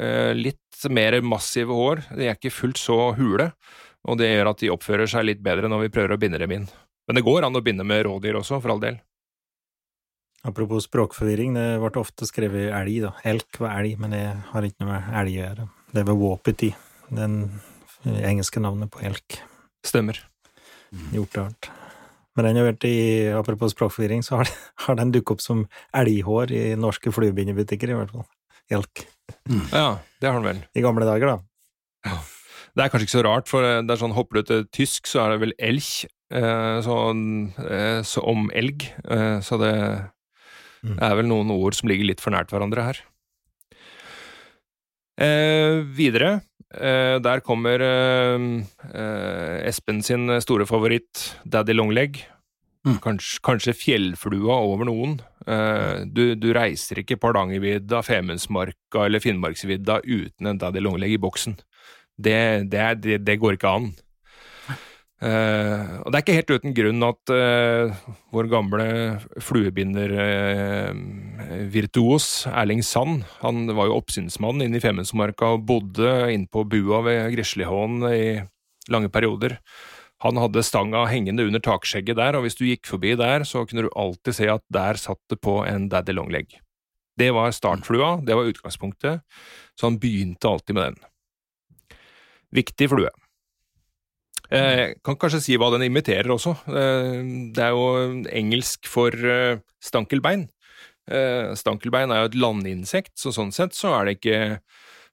Eh, litt mer massive hår, de er ikke fullt så hule, og det gjør at de oppfører seg litt bedre når vi prøver å binde dem inn. Men det går an å binde med rådyr også, for all del. Apropos språkforvirring, det ble ofte skrevet elg, da. Elk var elg, men det har ikke noe med elg å gjøre. Det var wapiti, den engelske navnet på elk. Stemmer. Hjorteart. Men den har vært i, apropos språkforvirring, så har, har den dukket opp som elghår i norske fluebindebutikker, i hvert fall. Elk. Ja, det har den vel. I gamle dager, da. Det er kanskje ikke så rart, for det er sånn hopper du til tysk, så er det vel elch, eh, så, eh, så om elg. Eh, så det Mm. er vel noen ord som ligger litt for nært hverandre her. Eh, videre, eh, der kommer eh, eh, Espen sin store favoritt, Daddy Longleg. Mm. Kanskje, kanskje fjellflua over noen. Eh, du, du reiser ikke på Hardangervidda, Femundsmarka eller Finnmarksvidda uten en Daddy Longleg i boksen. Det, det, det, det går ikke an. Uh, og det er ikke helt uten grunn at uh, vår gamle fluebindervirtuos Erling Sand, han var jo oppsynsmann inne i Femundsmarka og bodde inne på bua ved Grislihån i lange perioder. Han hadde stanga hengende under takskjegget der, og hvis du gikk forbi der, så kunne du alltid se at der satt det på en daddy longleg. Det var startflua, det var utgangspunktet, så han begynte alltid med den. Viktig flue. Jeg kan kanskje si hva den imiterer også. Eh, det er jo engelsk for eh, stankelbein. Eh, stankelbein er jo et landinsekt, så sånn sett så er det ikke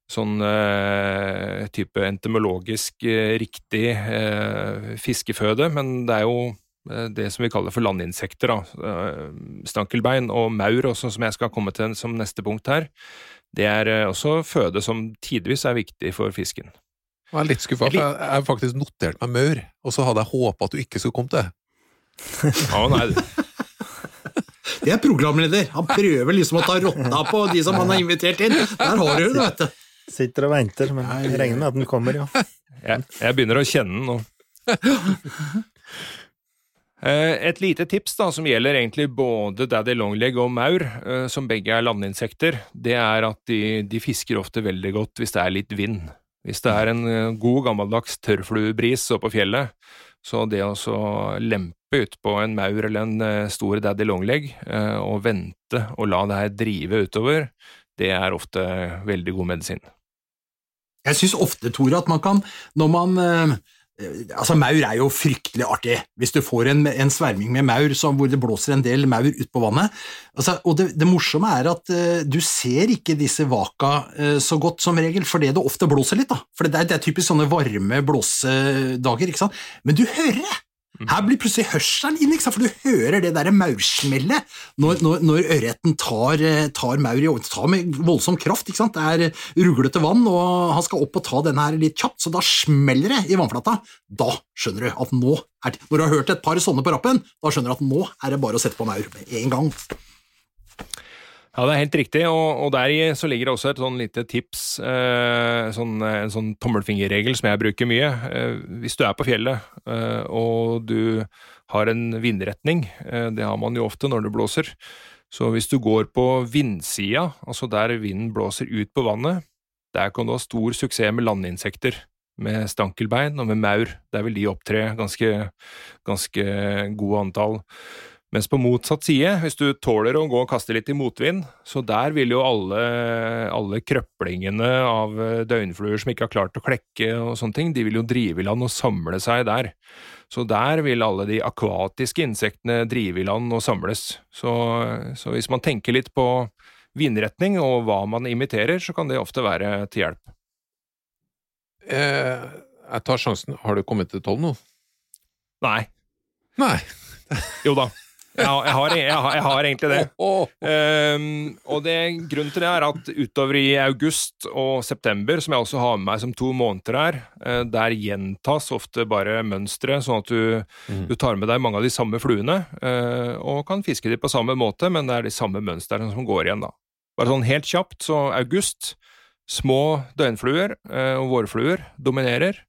sånn eh, type entomologisk eh, riktig eh, fiskeføde, men det er jo eh, det som vi kaller for landinsekter. Da. Eh, stankelbein og maur også, som jeg skal komme til som neste punkt her, det er også føde som tidvis er viktig for fisken. Jeg er litt skuffa, for jeg har faktisk notert meg maur, og så hadde jeg håpa at du ikke skulle komme til det. Ja, nei, Det er programleder. Han prøver liksom å ta rotta på de som han har invitert inn. Der har du det, vet du. Sitter og venter, men jeg regner med at den kommer, ja. jeg, jeg begynner å kjenne den nå. Eh, et lite tips da, som gjelder egentlig både daddy longleg og maur, eh, som begge er landinsekter, det er at de, de, fisker ofte veldig godt hvis det er litt vind. Hvis det er en eh, god, gammeldags tørrfluebris oppå fjellet, så det å lempe utpå en maur eller en stor daddy longleg og vente og la det her drive utover, det er ofte veldig god medisin. Jeg syns ofte, Tore, at man kan, når man Altså, Maur er jo fryktelig artig. Hvis du får en, en sverming med maur så, hvor det blåser en del maur ut på vannet. Altså, og det, det, morsomme er at uh, du ser ikke disse vaka uh, så godt som regel, fordi det ofte blåser litt. da. For det det er typisk sånne varme blåsedager, ikke sant. Men du hører det! Her blir plutselig hørselen inn, for du hører det derre maursmellet når, når, når, ørreten tar, eh, tar maur i tar med voldsom kraft. Det er ruglete vann, og han skal opp og ta denne her litt kjapt, så da smeller det i vannflata. Da skjønner du at nå er Når du har hørt et par sånne på rappen, da skjønner du at nå er det bare å sette på maur med en gang. Ja, det er helt riktig, og, og deri så ligger det også et sånn lite tips, eh, sånn, en sånn tommelfingerregel som jeg bruker mye. Eh, hvis du er på fjellet eh, og du har en vindretning, eh, det har man jo ofte når det blåser, så hvis du går på vindsida, altså der vinden blåser ut på vannet, der kan du ha stor suksess med landinsekter. Med stankelbein og med maur. Der vil de opptre ganske, ganske gode antall. Mens på motsatt side, hvis du tåler å gå og kaste litt i motvind, så der vil jo alle, alle krøplingene av eh, døgnfluer som ikke har klart å klekke og sånne ting, de vil jo drive i land og samle seg der. Så der vil alle de akvatiske insektene drive i land og samles. Så, så hvis man tenker litt på vindretning og hva man imiterer, så kan det ofte være til hjelp. Eh, jeg tar sjansen. Har du kommet til tolv nå? Nei. Nei. jo da. Jeg jeg, har, jeg, har, jeg har, egentlig det. Um, og det, grunnen til det er at utover i august og september, som jeg også har med meg som to måneder her, uh, der gjentas ofte bare mønstre, sånn at du, mm. du, tar med deg mange av de samme fluene, uh, og kan fiske de på samme måte, men det er de samme mønstrene som går igjen, da. Bare sånn helt kjapt, så august, små døgnfluer uh, og vårfluer dominerer.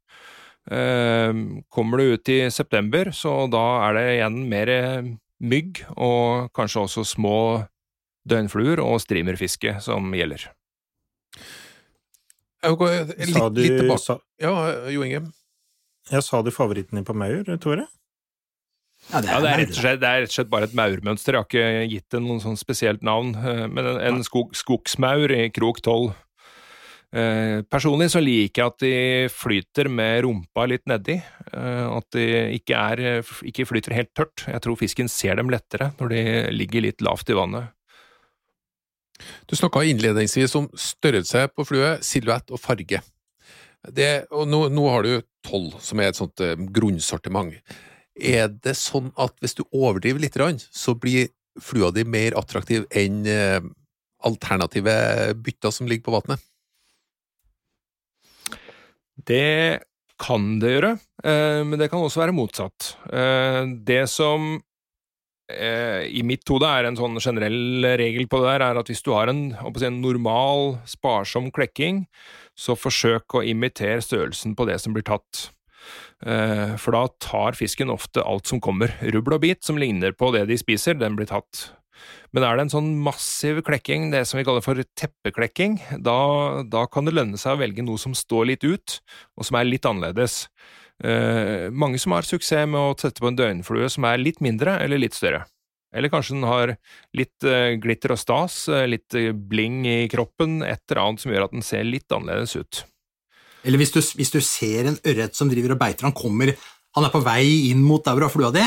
Kommer du ut i september, så da er det igjen mer mygg, og kanskje også små døgnfluer og streamerfiske som gjelder. Jeg går litt, sa du, litt tilbake. Sa, ja, Jo Inge? Ja, sa du favoritten din på maur, Tore? Ja, det er, ja, det er, rett, og slett, det er rett og slett bare et maurmønster. Jeg har ikke gitt det noe sånn spesielt navn. Eh, men en, en skog, skogsmaur i krok tolv Eh, personlig så liker jeg at de flyter med rumpa litt nedi. Eh, at de ikke, er, ikke flyter helt tørt. Jeg tror fisken ser dem lettere når de ligger litt lavt i vannet. Du snakka innledningsvis om størrelse på flue, silhuett og farge. Det, og nå, nå, har du tolv, som er et sånt uh, grunnsortiment. Er det sånn at hvis du overdriver litt, så blir flua di mer attraktiv enn uh, alternative bytter som ligger på vannet? Det kan det gjøre, eh, men det kan også være motsatt. Eh, det som eh, i mitt hode er en sånn generell regel på det der, er at hvis du har en, en normal, sparsom klekking, så forsøk å imitere størrelsen på det som blir tatt. For da tar fisken ofte alt som kommer. Rubbel og bit som ligner på det de spiser, den blir tatt. Men er det en sånn massiv klekking, det som vi kaller for teppeklekking, da, da kan det lønne seg å velge noe som står litt ut, og som er litt annerledes. Eh, mange som har suksess med å sette på en døgnflue som er litt mindre eller litt større. Eller kanskje den har litt uh, glitter og stas, uh, litt uh, bling i kroppen, et eller annet som gjør at den ser litt annerledes ut. Eller hvis du, hvis du ser en ørret som driver og beiter, han kommer, han er på vei inn mot der hvor du har flua di.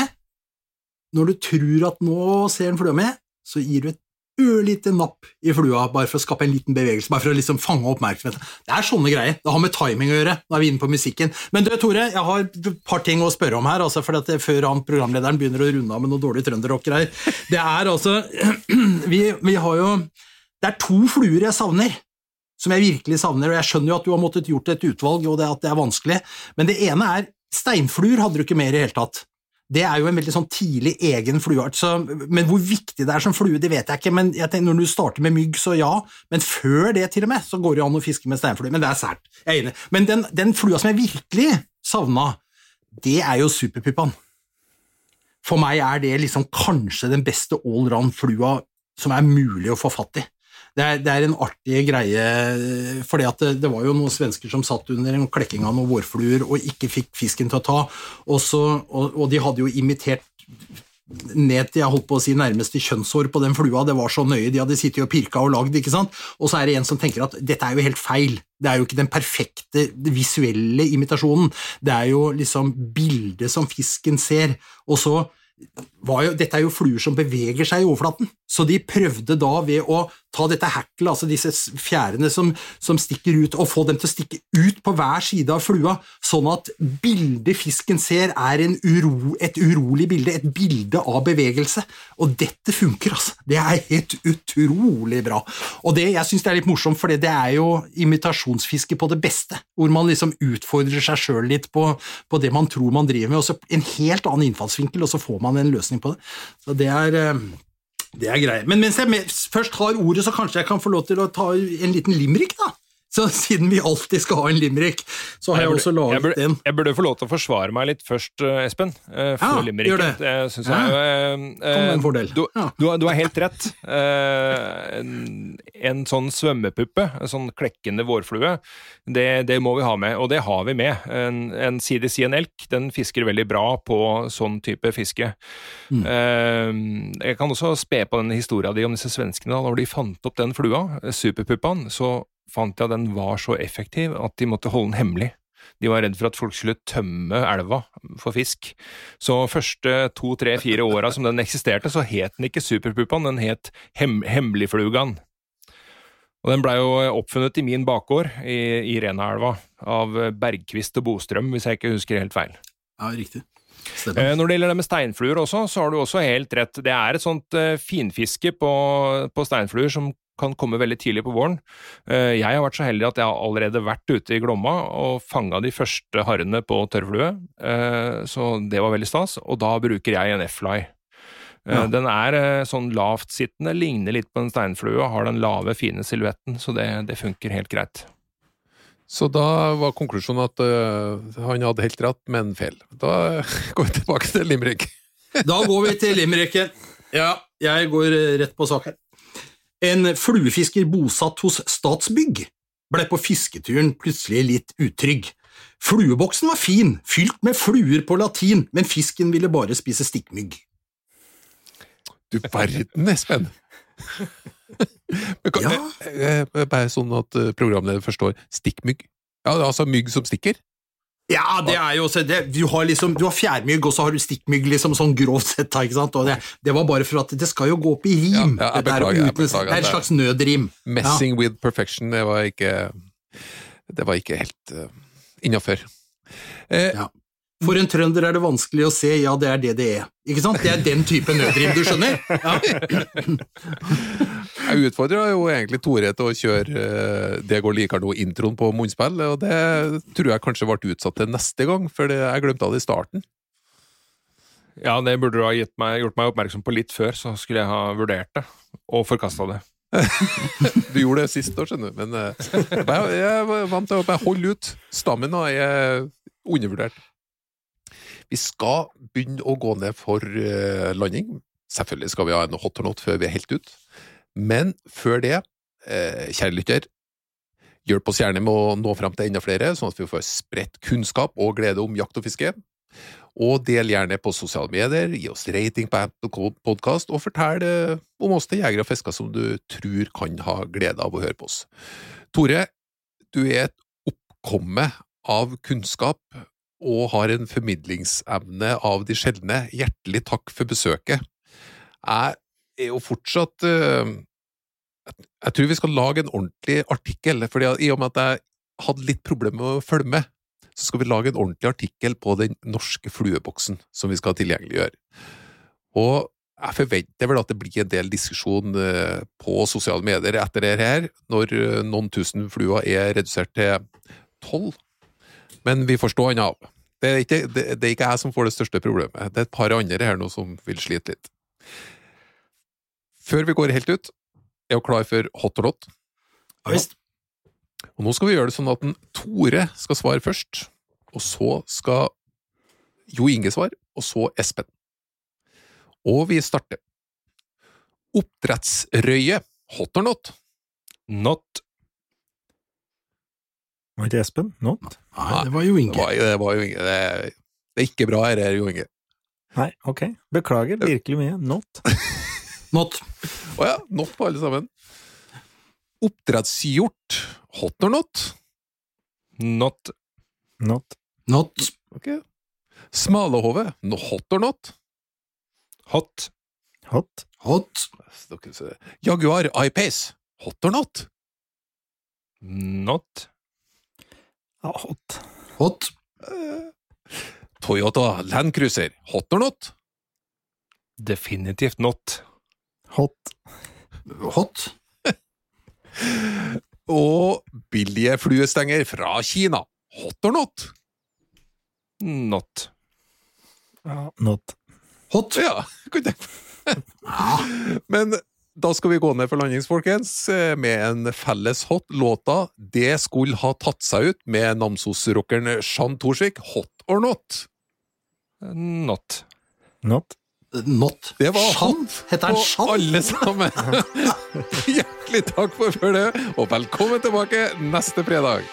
Når du tror at nå ser han flua mi, så gir du et ørlite napp i flua bare for å skape en liten bevegelse, bare for å liksom fange oppmerksomheten. Det er sånne greier. Det har med timing å gjøre. Da er vi inne på musikken. Men du, Tore, jeg har et par ting å spørre om her, altså, for at før han programlederen begynner å runde av med noe dårlig trønderrock-greier. Det er altså vi, vi har jo Det er to fluer jeg savner som jeg virkelig savner, og jeg skjønner jo at du har måttet gjort et utvalg, og det at det er vanskelig, men det ene er steinfluer hadde du ikke mer i hele tatt det er jo en veldig sånn tidlig egen flueart. Så, men hvor viktig det er som flue, det vet jeg ikke. men jeg tenker, Når du starter med mygg, så ja. Men før det, til og med, så går det an å fiske med steinflue. Men det er sært. Jeg er enig. Men den, den flua som jeg virkelig savna, det er jo superpuppaen. For meg er det liksom kanskje den beste allround-flua som er mulig å få fatt i. Det er, det er en artig greie, for det, det, var jo noen svensker som satt under en klekking av noen vårfluer og ikke fikk fisken til å ta, og, så, og, og de hadde jo imitert ned til jeg holdt på å si nærmeste kjønnshår på den flua, det var så nøye, de hadde sittet og pirka og lagd, ikke sant, og så er det en som tenker at dette er jo helt feil, det er jo ikke den perfekte visuelle imitasjonen, det er jo liksom bildet som fisken ser, og så jo, dette er jo fluer som beveger seg i overflaten, så de prøvde da ved å ta dette heklet, altså disse fjærene som, som, stikker ut, og få dem til å stikke ut på hver side av flua, sånn at bildet fisken ser, er uro, et urolig bilde, et bilde av bevegelse. Og dette funker, altså. Det er helt utrolig bra. Og det, jeg syns det er litt morsomt, for det er jo imitasjonsfiske på det beste, hvor man liksom utfordrer seg sjøl litt på, på, det man tror man driver med, og så en helt annen innfallsvinkel, og så får man en løsning på det. Så det er eh, det er greit. Men mens jeg først har ordet, så kanskje jeg kan få lov til å ta en liten limerick, da? Så siden vi alltid skal ha en limerick, så har jeg, burde, også laget jeg burde, en. Jeg burde få lov til å forsvare meg litt først, eh, Espen. Eh, for ja, limericken. gjør det. Jeg synes ja. jeg, eh, en fordel. Du, ja. du, du har helt rett. Eh, en, en, sånn svømmepuppe, en sånn klekkende vårflue, det, det, må vi ha med, og det har vi med. En, en CDC, en elk, den fisker veldig bra på sånn type fiske. Mm. Eh, jeg kan også spe på den historia di om disse svenskene. da, Når de fant opp den flua, superpuppaen, så fant jeg at den var så effektiv at de måtte holde den hemmelig. De var redd for at folk skulle tømme elva for fisk. Så første to, tre, fire åra som den eksisterte, så het den ikke Superpuppaen, den het hem Hemmeligflugan. Og den blei jo oppfunnet i min bakgård i, i Renaelva av Bergkvist og Bostrøm, hvis jeg ikke husker helt feil. Ja, riktig. Stemmer. Eh, når det gjelder det med steinfluer også, så har du også helt rett. Det er et sånt uh, finfiske på, på steinfluer som kan komme veldig tidlig på våren. Eh, jeg har vært så heldig at jeg har allerede vært ute i Glomma og fanga de første harrene på tørrflue, eh, så det var veldig stas. Og da bruker jeg en F-fly. Eh, ja. Den er sånn lavtsittende, ligner litt på en steinflue, har den lave, fine silhuetten, så det, det, funker helt greit. Så da var konklusjonen at uh, han hadde helt rett, men feil. Da går vi tilbake til Limerick. da går vi til Limericken. Ja, jeg går rett på sak her. En fluefisker bosatt hos Statsbygg ble på fisketuren plutselig litt utrygg. Flueboksen var fin, fylt med fluer på latin, men fisken ville bare spise stikkmygg. Du verden, Espen! ja. Bare sånn at programlederen programleder forstår. Stikkmygg? Ja, altså mygg som stikker? Ja, det er jo også det. Du har, liksom, du har fjærmygg, og så har du stikkmygg, liksom, sånn grovt sett. ikke sant? Og det, det, var bare for at det skal jo gå opp i rim. Ja, jeg beklager, jeg beklager, det er et slags nødrim. Messing ja. with perfection, det var ikke, det var ikke helt uh, innafor. Eh, ja. For en trønder er det vanskelig å se, ja, det er det det er. Ikke sant? Det er den type nødrim, du skjønner? Ja. Jeg utfordra jo egentlig Tore til å kjøre uh, Det går likere nå-introen på munnspill, og det tror jeg kanskje ble utsatt til neste gang, for det, jeg glemte det i starten. Ja, det burde du ha meg, gjort meg oppmerksom på litt før, så skulle jeg ha vurdert det, og forkasta det. du gjorde det sist, da, skjønner du, men uh, jeg er vant til å bare holde ut. Stammen er undervurdert. Vi skal begynne å gå ned for uh, landing. Selvfølgelig skal vi ha en hot or not før vi er helt ut. Men før det, uh, kjære lytter, hjelp oss gjerne med å nå fram til enda flere, sånn at vi får spredt kunnskap og glede om jakt og fiske. Og del gjerne på sosiale medier, gi oss rating på Apple Podkast, og fortell uh, om oss til jegere og fiskere som du tror kan ha glede av å høre på oss. Tore, du er et oppkomme av kunnskap og har en formidlingsevne av de sjeldne. Hjertelig takk for besøket. Jeg er jo fortsatt uh, Jeg tror vi skal lage en ordentlig artikkel, for i og med at jeg hadde litt problemer med å følge med, så skal vi lage en ordentlig artikkel på den norske flueboksen som vi skal tilgjengeliggjøre. Og jeg forventer vel at det blir en del diskusjon uh, på sosiale medier etter det her, når uh, noen tusen fluer er redusert til tolv. Men vi får stå han av. Det er, ikke, det, det er, ikke, jeg som får det største problemet. Det er et par andre her nå som vil slite litt. Før vi går helt ut, er du klar for hot or not? Ja visst. Og nå skal vi gjøre det sånn at den Tore skal svare først, og så skal Jo Inge svare, og så Espen. Og vi starter. Oppdrettsrøye. Hot or not? Not. Var ikke Espen? Not? Nei, det var jo Det Inge. var, det var jo Inge. det, er- det er ikke bra her, Jo Inge. Nei, ok. Beklager virkelig mye. Not. Not. Å ja, not på alle sammen. Oppdrettshjort. Hot or not? Not. Not. Not. Ok. Smalahove. No, hot or not? Hot. Hot. Hot. Jaguar I-Pace. Hot or not? Not. Hot. Hot. Eh, Toyota Land Cruiser. Hot or not? Definitivt not. Hot. Hot. Og billige fluestenger fra Kina. Hot or not? Not. Ja, not. Hot. Ja, Men da skal vi gå ned for landings, folkens, eh, med en felles hot. Låta 'Det skulle ha tatt seg ut' med Namsos-rockeren Shan Torsvik. Hot or not? Not. Not. Not. Det var Shan? Heter han og alle sammen! Hjertelig takk for følget, og velkommen tilbake neste fredag!